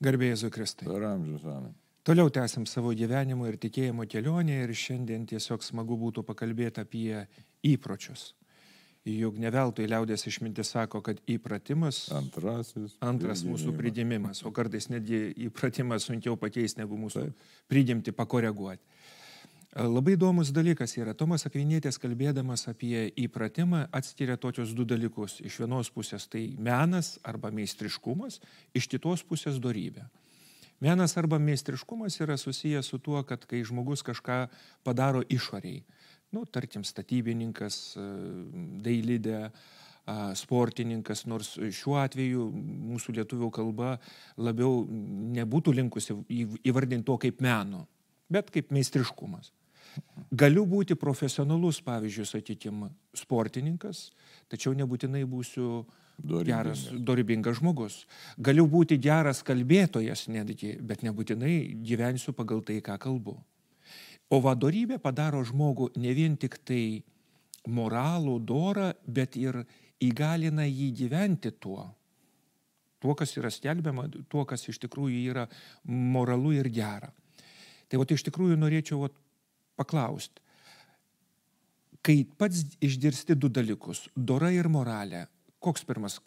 Garbėjai Jėzui Kristai. Per amžius amen. Toliau tęsim savo gyvenimo ir tikėjimo kelionę ir šiandien tiesiog smagu būtų pakalbėti apie įpročius. Juk ne veltui liaudės išmintis sako, kad įpratimas Antrasis. antras mūsų pridėjimas. pridėmimas, o kartais netgi įpratimą sunkiau pakeisti negu mūsų pridimti, pakoreguoti. Labai įdomus dalykas yra, Tomas Akvinėtės kalbėdamas apie įpratimą atskiria tokius du dalykus. Iš vienos pusės tai menas arba meistriškumas, iš kitos pusės dorybė. Menas arba meistriškumas yra susijęs su tuo, kad kai žmogus kažką padaro išoriai, nu, tarkim, statybininkas, e, dailidė, sportininkas, nors šiuo atveju mūsų lietuvių kalba labiau nebūtų linkusi įvardinti to kaip meno, bet kaip meistriškumas. Galiu būti profesionalus, pavyzdžiui, sakykime, sportininkas, tačiau nebūtinai būsiu geras, Dorybingas. dorybingas žmogus. Galiu būti geras kalbėtojas netgi, bet nebūtinai gyvensiu pagal tai, ką kalbu. O vadovybė padaro žmogų ne vien tik tai moralų, dorą, bet ir įgalina jį gyventi tuo. Tuo, kas yra skelbiama, tuo, kas iš tikrųjų yra moralu ir gera. Tai va, iš tikrųjų norėčiau vat, paklausti. Kai pats išgirsti du dalykus - dora ir moralė, koks pirmas,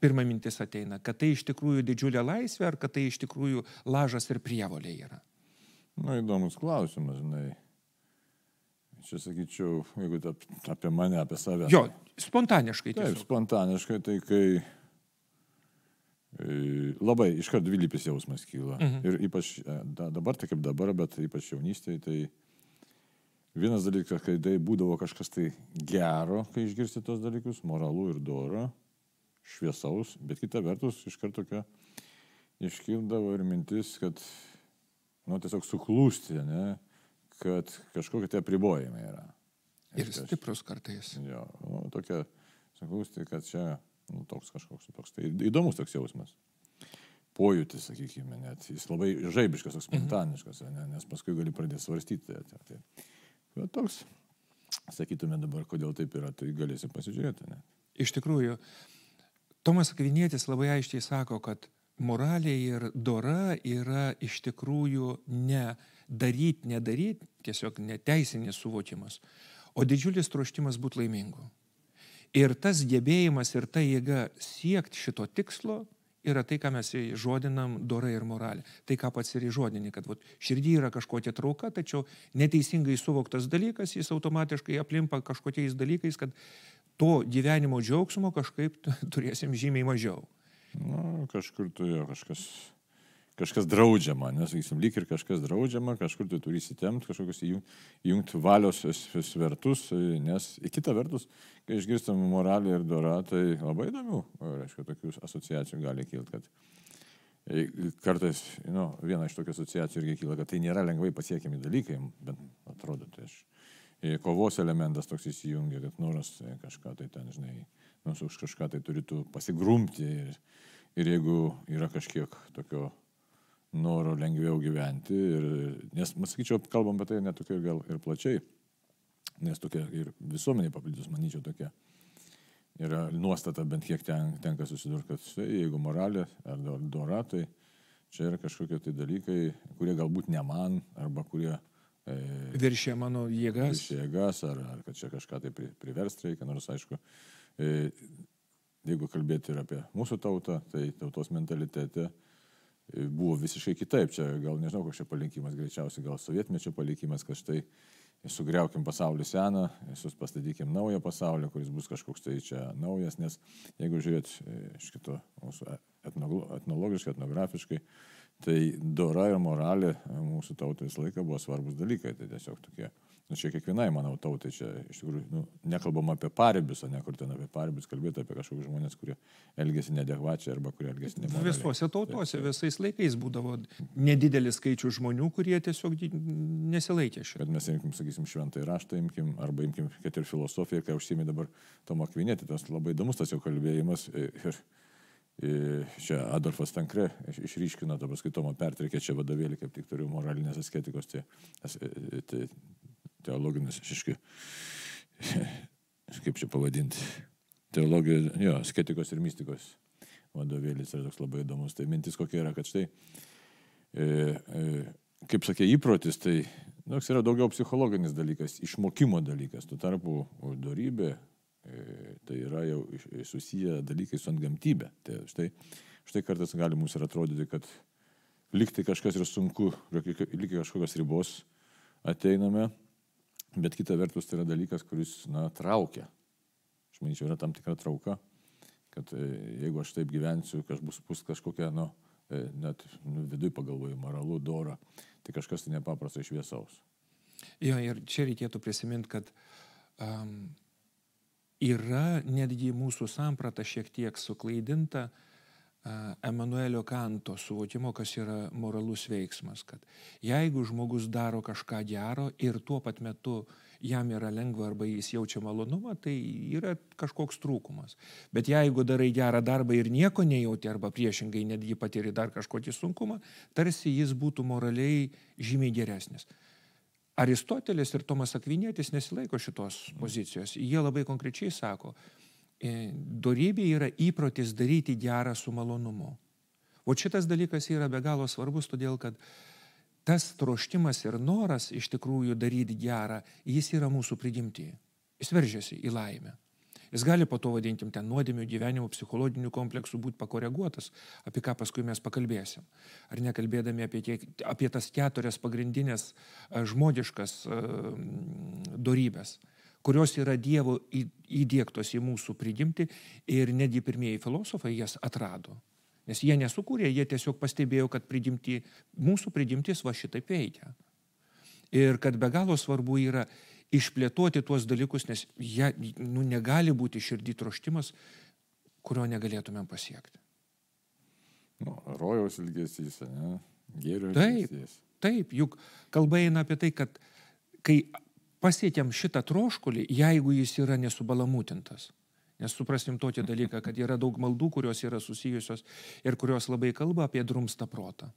pirma mintis ateina? Kad tai iš tikrųjų didžiulė laisvė ar kad tai iš tikrųjų lažas ir prievolė yra? Nu, įdomus klausimas, žinai. Čia sakyčiau, jeigu apie mane, apie save. Jo, spontaniškai Taip, tiesiog. spontaniškai, tai kai labai iškart dvilypis jausmas kyla. Mhm. Ir ypač e, da, dabar, tai kaip dabar, bet ypač jaunystėje, tai vienas dalykas, kai tai būdavo kažkas tai gero, kai išgirsti tos dalykus, moralų ir doro, šviesaus, bet kita vertus iš karto tokia iškildavo ir mintis, kad, nu, tiesiog suklūsti, ne, kad kažkokie tie apribojimai yra. Ir kad- stiprus kartais. Jo, nu, tokia, saklausti, kad čia nu, toks kažkoks toks. Tai įdomus toks jausmas. Pojūtis, sakykime, net jis labai žaibiškas, toks spontaniškas, ne, nes paskui gali pradėti svarstyti. Tai, tai, tai toks, sakytume dabar, kodėl taip yra, tai galėsim pasižiūrėti. Ne? Iš tikrųjų, Tomas Akvinėtis labai aiškiai sako, kad moralė ir dora yra iš tikrųjų ne daryti, nedaryti, tiesiog neteisinis suvokimas, o didžiulis troštimas būti laimingu. Ir tas gebėjimas ir ta jėga siekti šito tikslo yra tai, ką mes žodinam dora ir moralė. Tai, ką pats ir įžodini, kad vat, širdį yra kažkokia trauka, tačiau neteisingai suvoktas dalykas, jis automatiškai aplimpa kažkokiais dalykais, kad to gyvenimo džiaugsmo kažkaip turėsim žymiai mažiau. Nu, kažkur tu jo, kažkas, kažkas draudžiama, nesakysim, lyg ir kažkas draudžiama, kažkur tu turi įsitemti, kažkokius įjungti įjungt valios svertus, nes į kitą vertus, kai išgirstam moralę ir dorą, tai labai įdomių, reiškia, tokių asociacijų gali kilti, kad e, kartais, nu, viena iš tokių asociacijų irgi kyla, kad tai nėra lengvai pasiekiami dalykai, bet atrodo, tai aš e, kovos elementas toks įsijungia, kad noras e, kažką tai ten, žinai, nu, už kažką tai turėtų pasigrumti ir, ir jeigu yra kažkiek tokio noro lengviau gyventi, ir, nes, man sakyčiau, kalbam apie tai net tokia gal ir plačiai, nes tokia ir visuomenė paplitus, manyčiau, tokia yra nuostata, bent kiek ten, tenka susidurti, kad štai, jeigu moralė ar do- dora, tai čia yra kažkokie tai dalykai, kurie galbūt ne man, arba kurie e, Viršė mano jėgas. iš jėgas, ar, ar kad čia kažką tai pri- priversti reikia, nors aišku, e, jeigu kalbėti ir apie mūsų tautą, tai tautos mentalitete e, buvo visiškai kitaip. Čia gal nežinau, koks čia palikimas, greičiausiai gal sovietmečio palikimas, kad štai sugriaukim pasaulį seną, pastatykim naują pasaulį, kuris bus kažkoks tai čia naujas, nes jeigu žiūrėt e, iš kito mūsų etnolo- etnologiškai, etnografiškai, tai dora ir moralė e, mūsų tautai visą laiką buvo svarbus dalykai. Tai tiesiog tokie, nu čia kiekvienai, manau, tautai čia iš tikrųjų, nu, nekalbam apie paribius, o ne kur ten apie paribius, kalbėti apie kažkokius žmonės, kurie elgesi neadekvačiai arba kurie elgesi nemoraliai. Visuose tautose visais laikais būdavo nedidelis skaičius žmonių, kurie tiesiog nesilaikė šio. kad mes imkim, sakysim, šventą raštą imkim, arba imkim, kad ir filosofiją, kai užsimė dabar Tomo Akvinėti, tas labai įdomus tas jo kalbėjimas. Ir, ir čia Adolfas Tankre iš- išryškino, dabar skaitomo pertraukė čia vadovėlį, kaip tik turiu moralinės asketikos, tai, tai, tai teologinis, išiškai, kaip čia pavadinti, teologijos, jo, asketikos ir mystikos vadovėlis yra toks labai įdomus. Tai mintis kokia yra, kad štai, e, e, kaip sakė, įprotis, tai nu, yra daugiau psichologinis dalykas, išmokimo dalykas. Tuo tarpu darybė e, tai yra jau susiję dalykai su antgamtybė. Tai štai, štai kartais gali mums ir atrodyti, kad liktai kažkas yra sunku, liktai kažkokios ribos ateiname, bet kita vertus tai yra dalykas, kuris, na, traukia. Aš manyčiau, yra tam tikra trauka, kad e, jeigu aš taip gyvensiu, kažkas bus, bus kažkokia, nu, e, net nu, viduje pagalvoju, moralu, dora, tai kažkas tai nepaprastai šviesaus. Jo, ir čia reikėtų prisiminti, kad um, yra netgi mūsų samprata šiek tiek suklaidinta, uh, Emanuelio Kanto suvokimo, kas yra moralus veiksmas, kad jeigu žmogus daro kažką gero ir tuo pat metu jam yra lengva arba jis jaučia malonumą, tai yra kažkoks trūkumas. Bet jeigu darai gerą darbą ir nieko nejauti arba priešingai netgi patiri dar kažkokį sunkumą, tarsi jis būtų moraliai žymiai geresnis. Aristotelis ir Tomas Akvinėtis nesilaiko šitos pozicijos. Jie labai konkrečiai sako, E, dorybė yra įprotis daryti gerą su malonumu. O šitas dalykas yra be galo svarbus, todėl kad tas troštimas ir noras iš tikrųjų daryti gerą, jis yra mūsų prigimti. Jis veržiasi į laimę. Jis gali po to vadintim ten nuodėmių gyvenimo psichologinių kompleksų būti pakoreguotas, apie ką paskui mes pakalbėsim. Ar nekalbėdami apie, tiek, apie tas keturias pagrindinės žmogiškas uh, dorybės kurios yra Dievo įdėktos į mūsų prigimti ir netgi pirmieji filosofai jas atrado. Nes jie nesukūrė, jie tiesiog pastebėjo, kad prigimti, mūsų prigimtis va šitaip veikia. Ir kad be galo svarbu yra išplėtoti tuos dalykus, nes jie nu, negali būti širdį troštimas, kurio negalėtumėm pasiekti. Nu, rojaus ilgesys, ne? Gėrio ilgesys. Taip, taip, juk kalba eina apie tai, kad kai pasiekėm šitą troškulį, jeigu jis yra nesubalamutintas. Nes suprasim tokį dalyką, kad yra daug maldų, kurios yra susijusios ir kurios labai kalba apie drumstą protą.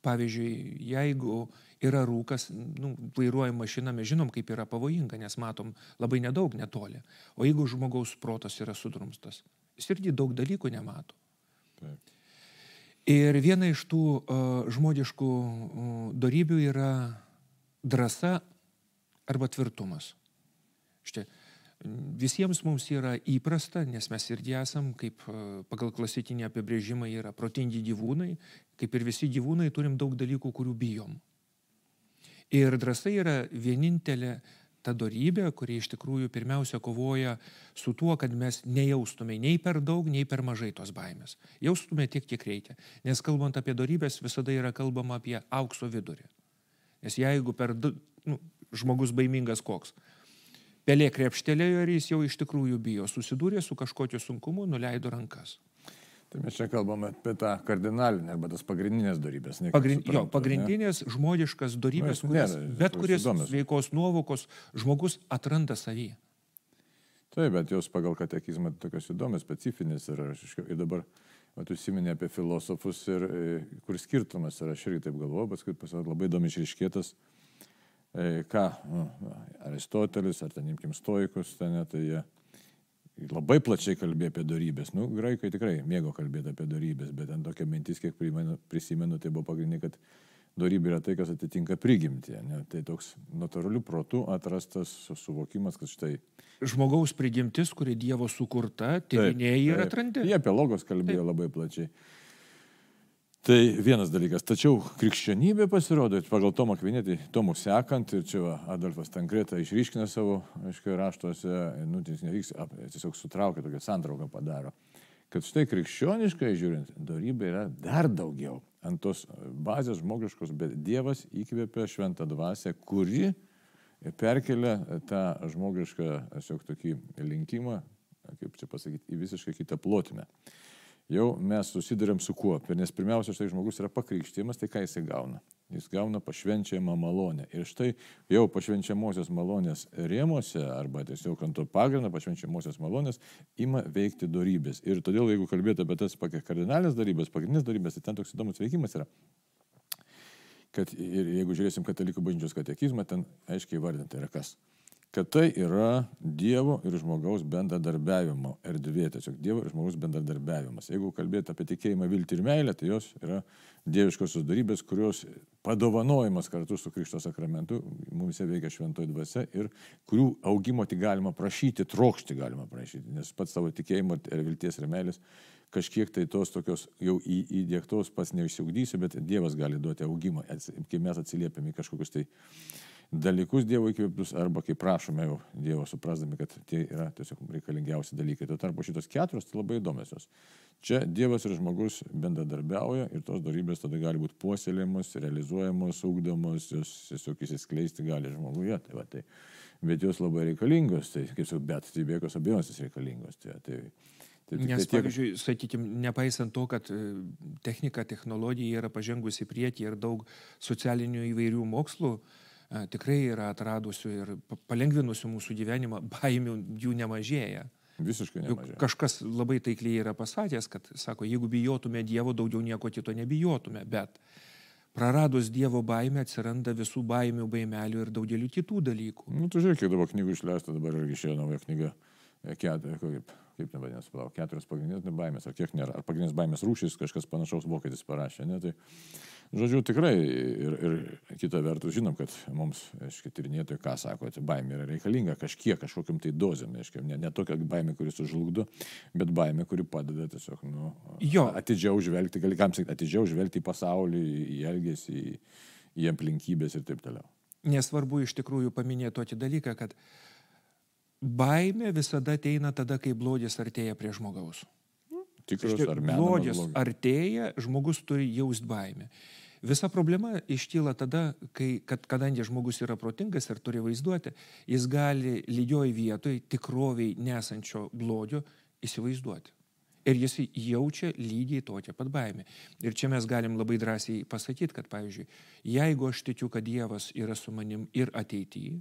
Pavyzdžiui, jeigu yra rūkas, nu, vairuojam mašiną, mes žinom, kaip yra pavojinga, nes matom labai nedaug netoli. O jeigu žmogaus protas yra sudrumstas, jis irgi daug dalykų nemato. Taip. Ir viena iš tų uh, žmogiškų uh, darybių yra drąsa arba tvirtumas. Štai, visiems mums yra įprasta, nes mes irgi esam, kaip e, pagal klasikinį apibrėžimą yra protingi gyvūnai, kaip ir visi gyvūnai turim daug dalykų, kurių bijom. Ir drąsa yra vienintelė ta darybė, kuri iš tikrųjų pirmiausia kovoja su tuo, kad mes nejaustume nei per daug, nei per mažai tos baimės. Jaustume tiek, kiek reikia. Nes kalbant apie darybės, visada yra kalbama apie aukso vidurį. Nes jeigu per, nu, žmogus baimingas koks. Pelė krepštelėjo ir jis jau iš tikrųjų bijo, susidūrė su kažkokiu sunkumu, nuleido rankas. Tai mes čia kalbame apie tą kardinalinę arba tas pagrindinės darybės. Pagrind, suprantu, jo, pagrindinės ne? žmogiškas darybės, nu, kurias, ne, bet kuris veikos nuovokos žmogus atranda savį. Taip, bet jos pagal katekizmą tokios įdomios, specifinės ir, ir dabar, tu siminė apie filosofus ir kur skirtumas yra, aš irgi taip galvoju, paskui pasirodė labai įdomi išriškėtas. E, ką, nu, Aristotelis ar ten imkim stoikus, ten, tai jie labai plačiai kalbėjo apie darybės. Nu, graikai tikrai mėgo kalbėti apie darybės, bet ten tokia mintis, kiek prisimenu, prisimenu tai buvo pagrindinė, kad darybė yra tai, kas atitinka prigimtį. Ne? Tai toks natūralių protų atrastas suvokimas, kad štai. Žmogaus prigimtis, kuri Dievo sukurta, tyrinėjai ir atrandi. Jie apie logos kalbėjo taip. labai plačiai. Tai vienas dalykas. Tačiau krikščionybė pasirodo, pagal Tomą Kvinėtį, Tomų sekant, ir čia Adolfas Tankreta išryškina savo, aiškiai, raštuose, nu, tai nevyks, tiesiog sutraukia tokią santrauką padaro, kad štai krikščioniškai žiūrint, darybė yra dar daugiau ant tos bazės žmogiškos, bet Dievas įkvėpia šventą dvasę, kuri perkelia tą žmogišką, tiesiog tokį linkimą, kaip čia pasakyti, į visiškai kitą plotmę jau mes susidurėm su kuo. Nes pirmiausia, štai žmogus yra pakrikštymas, tai ką jisai gauna? Jis gauna pašvenčiamą malonę. Ir štai jau pašvenčiamosios malonės rėmose, arba tiesiog ant to pagrindo pašvenčiamosios malonės, ima veikti darybės. Ir todėl, jeigu kalbėtų apie tas kardinalės darybės, pagrindinės darybės, tai ten toks įdomus veikimas yra kad ir jeigu žiūrėsim katalikų bažnyčios katekizmą, ten aiškiai vardinta yra kas. Kad tai yra Dievo ir žmogaus bendradarbiavimo erdvė, tiesiog Dievo ir žmogaus bendradarbiavimas. Jeigu kalbėti apie tikėjimą, viltį ir meilę, tai jos yra dieviškosios darybės, kurios padovanojimas kartu su Krikšto sakramentu mums veikia šventoji dvasia ir kurių augimo tik galima prašyti, trokšti galima prašyti, nes pats savo tikėjimo ir vilties ir meilės kažkiek tai tos tokios jau į, įdėktos pats neišsiugdysi, bet Dievas gali duoti augimą, kai mes atsiliepiame į kažkokius tai dalykus Dievo įkvėptus arba kai prašome jau Dievo, suprasdami, kad tai yra tiesiog reikalingiausi dalykai. Tuo tarpu šitos keturios tai labai įdomios. Čia Dievas ir žmogus bendradarbiauja ir tos darybės tada gali būti puoselėjamos, realizuojamos, ūkdomos, jos tiesiog įsiskleisti gali žmoguje. Tai va, tai, bet jos labai reikalingos, tai kaip sakau, bet tai be jokios abejonės reikalingos. Tai, tai, Tai Nes, tiek... pavyzdžiui, sakykime, nepaisant to, kad e, technika, technologija yra pažengusi prieki ir daug socialinių įvairių mokslų, uh, tikrai yra atradusių ir palengvinusių mūsų gyvenimą, baimių jų nemažėja. Visiškai nemažai. Kažkas labai taikliai yra pasakęs, kad, sako, jeigu bijotume Dievo, daugiau nieko kito nebijotume, bet praradus Dievo baimę atsiranda visų baimių, baimelių ir daugelių kitų dalykų. Nu, tu žiūrėk, kiek dabar knygų išleista, dabar irgi išėjo nauja knyga, e, keturia, kaip, kaip nevadinasi, palauk, keturios pagrindinės baimės, ar kiek nėra, ar pagrindinės baimės rūšys, kažkas panašaus vokietis parašė, ne, tai Žodžiu, tikrai ir, ir kita vertus žinom, kad mums, aiškiai, tyrinėtojai, ką sako, tai baimė yra reikalinga kažkiek, kažkokiam tai dozėm, aiškiai, ne, ne tokia baimė, kuris sužlugdo, bet baimė, kuri padeda tiesiog, nu, jo. atidžiau žvelgti, gali kam sakyti, atidžiau žvelgti į pasaulį, į elgesį, į, į aplinkybės ir taip toliau. Nesvarbu iš tikrųjų paminėti tokį dalyką, kad baimė visada ateina tada, kai blogis artėja prie žmogaus. Tikras ar menas. Blogis artėja, žmogus turi jaust baimę. Visa problema iškyla tada, kai, kad kadangi žmogus yra protingas ir turi vaizduoti, jis gali lygioj vietoj tikroviai nesančio blogio įsivaizduoti. Ir jis jaučia lygiai tokią pat baimę. Ir čia mes galim labai drąsiai pasakyti, kad, pavyzdžiui, jeigu aš tikiu, kad Dievas yra su manim ir ateityje,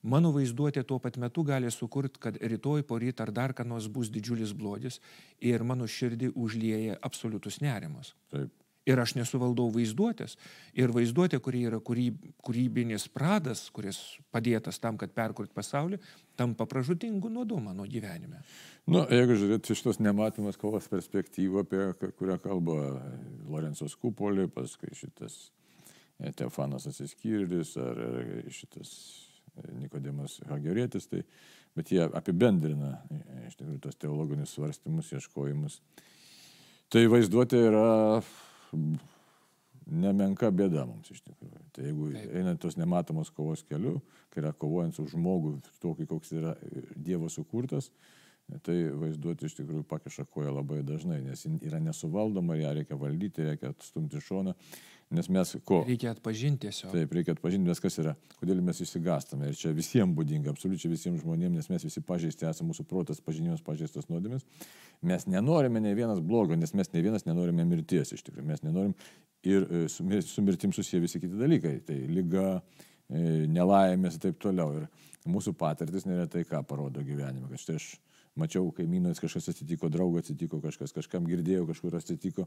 mano vaizduotė tuo pat metu gali sukurti, kad rytoj, poryt ar dar ką nors bus didžiulis blogis ir mano širdį užlieja absoliutus nerimas. Taip ir aš nesuvaldau vaizduotės. Ir vaizduotė, kuri yra kūryb, kūrybinis pradas, kuris padėtas tam, kad perkurt pasaulį, tampa pražutingu nuodu mano gyvenime. Na, nu, jeigu žiūrėti iš tos nematomas kovos perspektyvą, apie kurią kalba Lorenzo Kupolį, paskui šitas e, Teofanas Atsiskyrėlis ar šitas e, Nikodemas Hagerėtis, tai, bet jie apibendrina e, iš tikrųjų tos teologinius svarstymus, ieškojimus. Tai vaizduotė yra nemenka bėda mums iš tikrųjų. Tai jeigu Taip. einant tos nematomos kovos keliu, kai yra kovojant su žmogu, tokį, koks yra Dievo sukurtas, tai vaizduoti iš tikrųjų pakiša koją labai dažnai, nes yra nesuvaldoma, ją reikia valdyti, reikia atstumti šoną. Nes mes ko? Reikia atpažinti tiesiog. Taip, reikia atpažinti, nes kas yra, kodėl mes įsigastame. Ir čia visiems būdinga, absoliučiai visiems žmonėms, nes mes visi pažeisti esame, mūsų protas pažinimas pažeistas nuodėmis. Mes nenorime ne vienas blogo, nes mes ne vienas nenorime mirties iš tikrųjų. Mes nenorim ir e, su, su mirtim susiję visi kiti dalykai. Tai lyga, e, nelaimės ir taip toliau. Ir mūsų patirtis neretai ką parodo gyvenime. Kad štai aš mačiau kaimynas kažkas atsitiko, draugo atsitiko, kažkas kažkam girdėjau, kažkur atsitiko.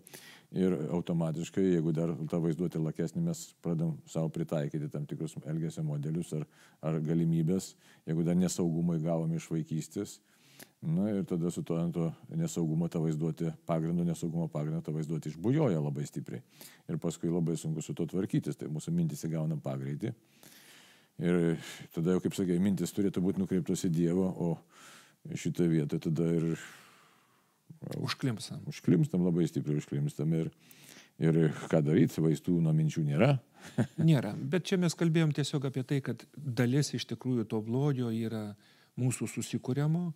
Ir automatiškai, jeigu dar tą vaizduoti lakesnį, mes pradam savo pritaikyti tam tikrus elgesio modelius ar, ar galimybės, jeigu dar nesaugumą įgavom iš vaikystės. Na ir tada su to, to nesaugumo tą vaizduoti pagrindu, nesaugumo pagrindu tą vaizduoti išbujoja labai stipriai. Ir paskui labai sunku su to tvarkytis, tai mūsų mintis įgauna pagreitį. Ir tada jau, kaip sakai, mintis turėtų būti nukreiptos į Dievą, o šitą vietą tada ir... Užklimstam. Užklimstam, labai stipriai užklimstam ir, ir ką daryti, vaistų nuo minčių nėra. nėra, bet čia mes kalbėjom tiesiog apie tai, kad dalis iš tikrųjų to blogio yra mūsų susikūrimo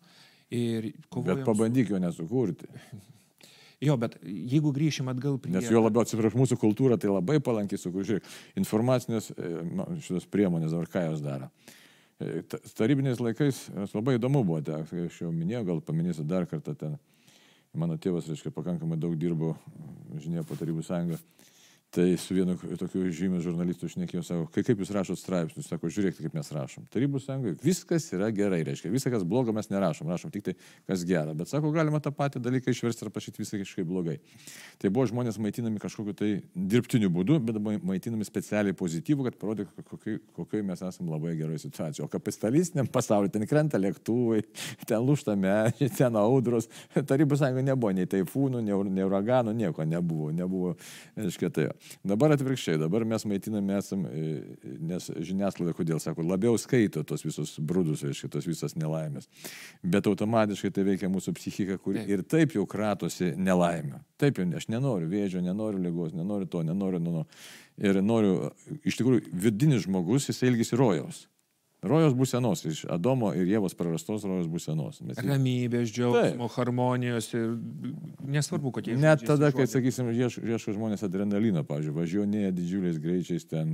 ir kovojam. Bet pabandyk jo nesukurti. Jo, bet jeigu grįšim atgal prie... Nes jo labiau atsiprašau, mūsų kultūra tai labai palankiai sukurti. Informacinės e, šitos priemonės, ar ką jos daro. Tarybiniais laikais labai įdomu buvo, tai aš jau minėjau, gal paminėsiu dar kartą ten. Mano tėvas, reiškia, pakankamai daug dirbo, žinia, po Tarybų sąjungą. Tai su vienu tokiu žymiu žurnalistu šnekėjau, sako, kai kaip jūs rašot straipsnius, sako, žiūrėkite, kaip mes rašom. Tarybų sąjungoje viskas yra gerai, reiškia, viskas, kas blogo mes nerašom, rašom tik tai, kas gera. Bet sako, galima tą patį dalyką išversti ir pašyti visą kažkaip blogai. Tai buvo žmonės maitinami kažkokiu tai dirbtiniu būdu, bet maitinami specialiai pozityvų, kad parodytų, kokiai mes esame labai geroje situacijoje. O kapitalistiniam pasauliu ten krenta lėktuvai, ten lūšta medžiai, ten audros. Tarybų sąjungoje nebuvo nei taifūnų, nei, nei uraganų, nieko nebuvo. nebuvo reiškia, tai. Dabar atvirkščiai, dabar mes maitiname esam, e, nes žiniasklaida, kodėl sako, labiau skaito tos visus brudus, reiškia, tos visas nelaimės. Bet automatiškai tai veikia mūsų psichika, kuri taip. ir taip jau kratosi nelaimę. Taip jau, aš nenoriu vėžio, nenoriu lygos, nenoriu to, nenoriu, nu, nu. Ir noriu, iš tikrųjų, vidinis žmogus, jis ilgisi rojaus. Rojos būsenos, iš Adomo ir Jėvos prarastos rojos būsenos. Mes... Ramybės, džiaugsmo, harmonijos ir nesvarbu, kokie. Net tada, kai, sakysim, ieško, žmonės adrenalino, pavyzdžiui, važiuoja didžiuliais greičiais, ten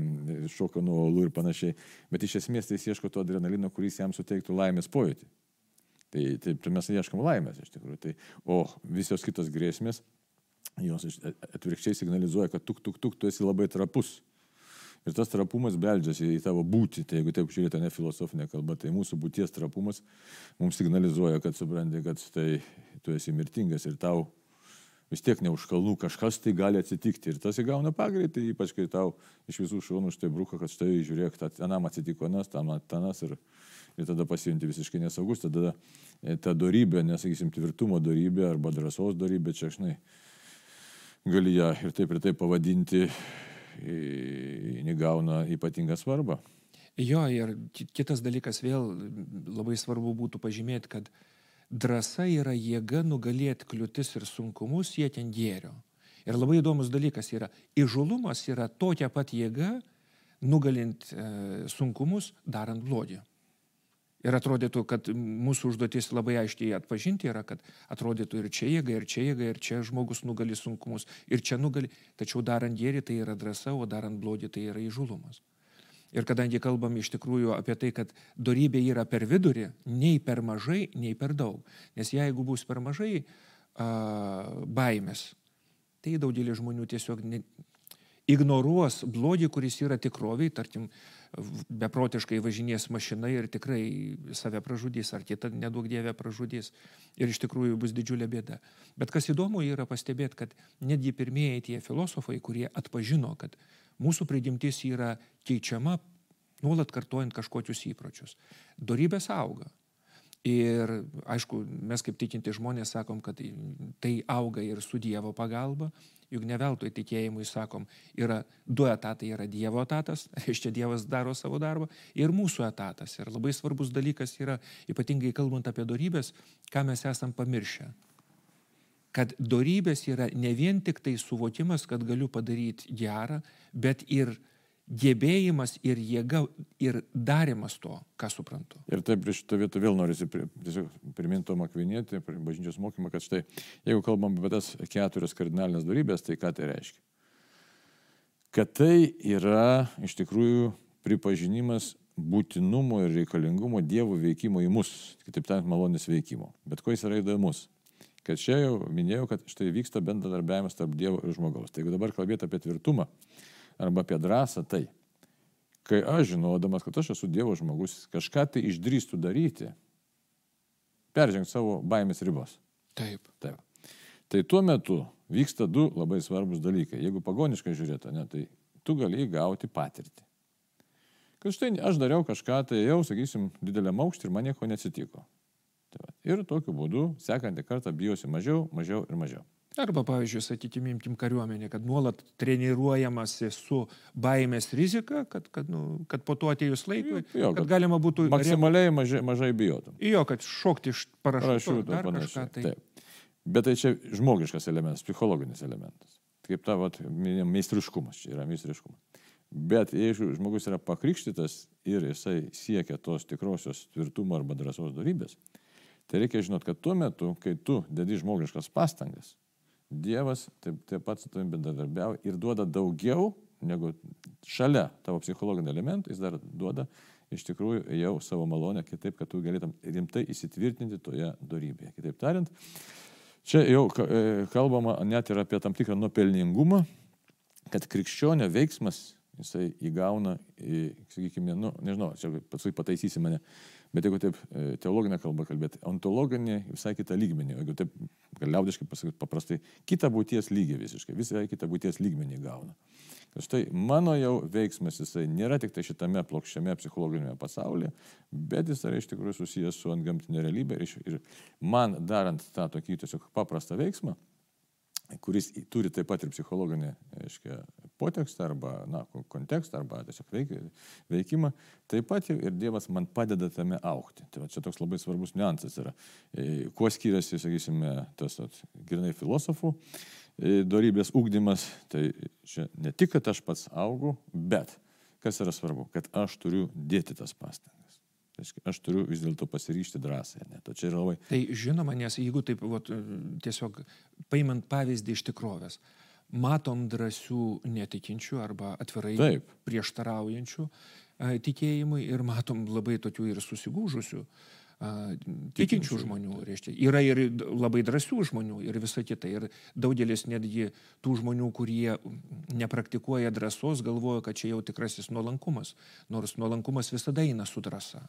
šoka nuo olų ir panašiai, bet iš esmės tai jis ieško to adrenalino, kuris jam suteiktų laimės pojūtį. Tai, tai, tai mes ieškom laimės iš tikrųjų. Tai, o visos kitos grėsmės, jos atvirkščiai signalizuoja, kad tuk, tuk, tuk, tu esi labai trapus. Ir tas trapumas beldžiasi į tavo būtį. Tai jeigu taip žiūrėtų ne filosofinė kalba, tai mūsų būties trapumas mums signalizuoja, kad supranti, kad tai tu esi mirtingas ir tau vis tiek ne už kalnų kažkas tai gali atsitikti. Ir tas įgauna pagreitį, ypač kai tau iš visų šonų štai bruka, kad štai žiūrėk, tenam atsitiko nas, tam tanas ir, ir tada pasijunti visiškai nesaugus. Tada e, ta darybė, nesakysim, tvirtumo darybė arba drąsos darybė, čia žinai, gali ją ir taip ir taip pavadinti įgauna ypatingą svarbą. Jo, ir kitas dalykas vėl labai svarbu būtų pažymėti, kad drąsa yra jėga nugalėti kliūtis ir sunkumus siekiant gėrio. Ir labai įdomus dalykas yra, įžulumas yra tokia pat jėga nugalint e, sunkumus, darant blogį. Ir atrodytų, kad mūsų užduotis labai aiškiai atpažinti yra, kad atrodytų ir čia jėga, ir čia jėga, ir čia žmogus nugali sunkumus, ir čia nugali. Tačiau darant gėrį tai yra drąsa, o darant blogį tai yra įžulumas. Ir kadangi kalbam iš tikrųjų apie tai, kad darybė yra per vidurį, nei per mažai, nei per daug. Nes jeigu bus per mažai a, baimės, tai daugelį žmonių tiesiog ne, ignoruos blogį, kuris yra tikroviai, tarkim, beprotiškai važinės mašina ir tikrai save pražudys, ar kitą nedaug dievę pražudys. Ir iš tikrųjų bus didžiulė bėda. Bet kas įdomu yra pastebėti, kad netgi pirmieji tie filosofai, kurie atpažino, kad mūsų prigimtis yra keičiama, nuolat kartojant kažkokius įpročius. Dorybės auga. Ir aišku, mes kaip tikinti žmonės sakom, kad tai auga ir su Dievo pagalba, juk ne veltui tikėjimui sakom, yra du etatai, yra Dievo etatas, reiškia Dievas daro savo darbą, ir mūsų etatas. Ir labai svarbus dalykas yra, ypatingai kalbant apie darybės, ką mes esam pamiršę. Kad darybės yra ne vien tik tai suvokimas, kad galiu padaryti gerą, bet ir gebėjimas ir jėga ir darimas to, ką suprantu. Ir taip prie šito vieto vėl norisi priminti Tomą Kvinėti, bažnyčios mokymą, kad štai, jeigu kalbam apie tas keturias kardinalinės darybės, tai ką tai reiškia? Kad tai yra iš tikrųjų pripažinimas būtinumo ir reikalingumo Dievo veikimo į mus, kitaip tariant, malonės veikimo. Bet ko jis yra įdomus? Kad čia jau minėjau, kad štai vyksta bendradarbiavimas tarp Dievo ir žmogaus. Tai jeigu dabar kalbėti apie tvirtumą, arba apie drąsą, tai kai aš žinodamas, kad aš esu Dievo žmogus, kažką tai išdrįstu daryti, peržengti savo baimės ribos. Taip. Taip. Tai tuo metu vyksta du labai svarbus dalykai. Jeigu pagoniškai žiūrėtų, ne, tai tu gali gauti patirtį. Kad štai aš dariau kažką, tai jau, sakysim, dideliam aukštį ir man nieko neatsitiko. Tai va. ir tokiu būdu sekantį kartą bijosi mažiau, mažiau ir mažiau. Arba, pavyzdžiui, sakykime, imkim kariuomenė, kad nuolat treniruojamasi su baimės rizika, kad, kad, nu, kad po to atėjus laikui, jo, kad, kad galima būtų... Maksimaliai mažai, mažai bijotum. Jo, kad šokti iš parašiutų ar kažką tai. Taip. Bet tai čia žmogiškas elementas, psichologinis elementas. Kaip ta, vat, meistriškumas, čia yra meistriškumas. Bet jeigu žmogus yra pakrikštytas ir jisai siekia tos tikrosios tvirtumo arba drąsos darybės, tai reikia žinot, kad tuo metu, kai tu dedi žmogiškas pastangas, Dievas taip, taip pat su tavimi bendradarbiauja ir duoda daugiau negu šalia tavo psichologinio elemento, jis dar duoda iš tikrųjų jau savo malonę kitaip, kad tu galėtum rimtai įsitvirtinti toje darybėje. Kitaip tariant, čia jau e, kalbama net ir apie tam tikrą nuopelningumą, kad krikščionio veiksmas, jisai įgauna, sakykime, nu, nežinau, čia paskui pataisysi mane, bet jeigu taip e, teologinę kalbą kalbėti, ontologinė visai kitą lygmenį, jeigu taip liaudiškai pasakyti paprastai, kitą būties lygį visiškai, visai kitą būties lygmenį gauna. Kad štai mano jau veiksmas jisai nėra tik tai šitame plokščiame psichologinėme pasaulyje, bet jis yra iš tikrųjų susijęs su antgamtinė realybė ir, ir man darant tą tokį tiesiog paprastą veiksmą, kuris turi taip pat ir psichologinį aiškia, potekstą arba na, kontekstą arba tiesiog veik, veikimą, taip pat ir Dievas man padeda tame aukti. Tai va, čia toks labai svarbus niuansas yra. E, kuo skiriasi, sakysime, tas at, grinai filosofų e, darybės ūkdymas, tai čia ne tik, kad aš pats augu, bet kas yra svarbu, kad aš turiu dėti tas pastangas. Aš turiu vis dėlto pasiryšti drąsai. Ne? Yra labai. Tai žinoma, nes jeigu taip vat, tiesiog paimant pavyzdį iš tikrovės, matom drąsių netikinčių arba atvirai taip. prieštaraujančių tikėjimui ir matom labai tokių ir susigūžusių. Tikinčių žmonių, reiškia. Yra ir labai drąsių žmonių ir visa kita. Ir daugelis netgi tų žmonių, kurie nepraktikuoja drąsos, galvoja, kad čia jau tikrasis nuolankumas. Nors nuolankumas visada eina su drąsa.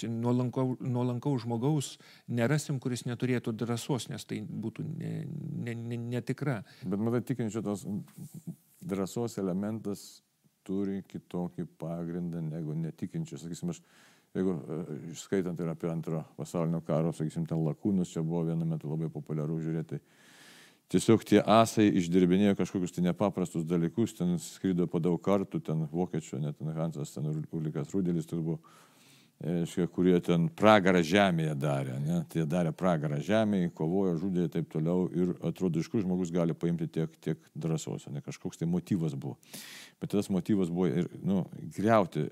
Čia nuolankau, nuolankau žmogaus nerasim, kuris neturėtų drąsos, nes tai būtų netikra. Ne, ne, ne Bet matai, tikinčio tos drąsos elementas turi kitokį pagrindą negu netikinčio. Sakysim, aš, jeigu išskaitant ir apie antro pasaulinio karo, sakysim, ten lakūnus, čia buvo vienu metu labai populiaru žiūrėti. Tiesiog tie asai išdirbinėjo kažkokius tai nepaprastus dalykus, ten skrydo po daug kartų, ten vokiečių, net ten Hansas, ten Ulikas Rudelis, tai buvo aiškia, kurie ten pragarą žemėje darė. Ne? Tai darė pragarą žemėje, kovojo, žudė ir taip toliau. Ir atrodo, iš kur žmogus gali paimti tiek, tiek drąsos, ne kažkoks tai motyvas buvo. Bet tas motyvas buvo ir, nu, greuti.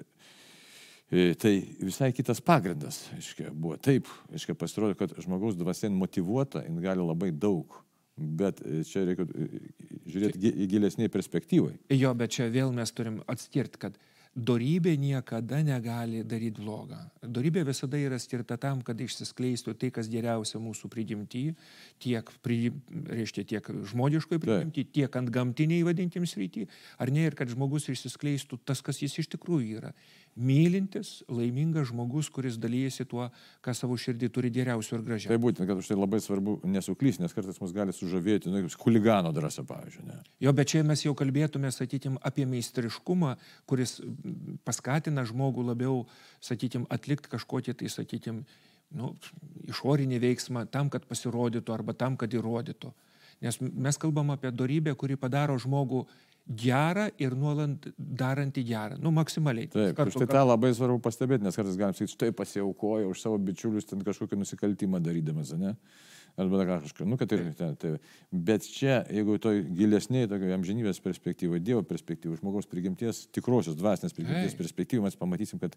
E, tai visai kitas pagrindas, aiškia, buvo. Taip, aiškia, pasirodo, kad žmogaus dvasia motivuota, jin gali labai daug. Bet e, čia reikia e, žiūrėti gilesniai perspektyvai. Jo, bet čia vėl mes turim atskirti, kad Dorybė niekada negali daryti blogą. Dorybė visada yra skirta tam, kad išsiskleistų tai, kas geriausia mūsų prigimti, tiek, pri, reiškia, tiek žmogiškoje prigimti, tiek ant gamtiniai vadinkim srity, ar ne, ir kad žmogus išsiskleistų tas, kas jis iš tikrųjų yra mylintis, laimingas žmogus, kuris dalyjasi tuo, ką savo širdį turi geriausio ir gražiausio. Tai būtent, kad už tai labai svarbu nesuklysti, nes kartais mus gali sužavėti, nu, huligano drąsa, pavyzdžiui. Ne? Jo, bet čia mes jau kalbėtume, sakytim, apie meistriškumą, kuris paskatina žmogų labiau, sakytim, atlikti kažkokį tai, sakytim, nu, išorinį veiksmą tam, kad pasirodytų arba tam, kad įrodytų. Nes mes kalbam apie darybę, kuri padaro žmogų gerą ir nuolant darantį gerą. Nu, maksimaliai. Taip, kartu, štai tą labai svarbu pastebėti, nes kartais galim sakyti, štai pasiaukoja už savo bičiulius ten kažkokį nusikaltimą darydamas, ne? Arba kažką, nu, kad ir ten. Tai. Bet čia, jeigu toj gilesniai, tokio amžinybės perspektyvoje, Dievo perspektyvoje, žmogaus prigimties, tikrosios dvasinės prigimties perspektyvoje, mes pamatysim, kad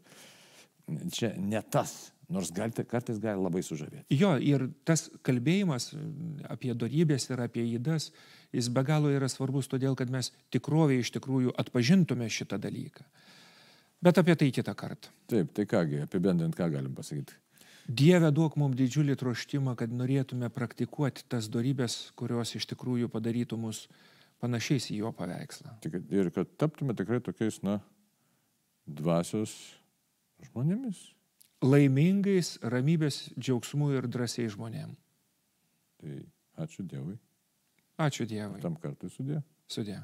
čia ne tas, nors galite, kartais gali labai sužavėti. Jo, ir tas kalbėjimas apie darybės ir apie įdas, jis be galo yra svarbus todėl, kad mes tikrovėje iš tikrųjų atpažintume šitą dalyką. Bet apie tai kitą kartą. Taip, tai kągi, apibendrint, ką galim pasakyti. Dieve duok mums didžiulį troštimą, kad norėtume praktikuoti tas darybės, kurios iš tikrųjų padarytų mus panašiais į jo paveikslą. Ir kad taptume tikrai tokiais, na, dvasios žmonėmis. Laimingais, ramybės, džiaugsmų ir drąsiai žmonėm. Tai ačiū Dievui. Ačiū Dievui. Tam kartui sudė. Sudė.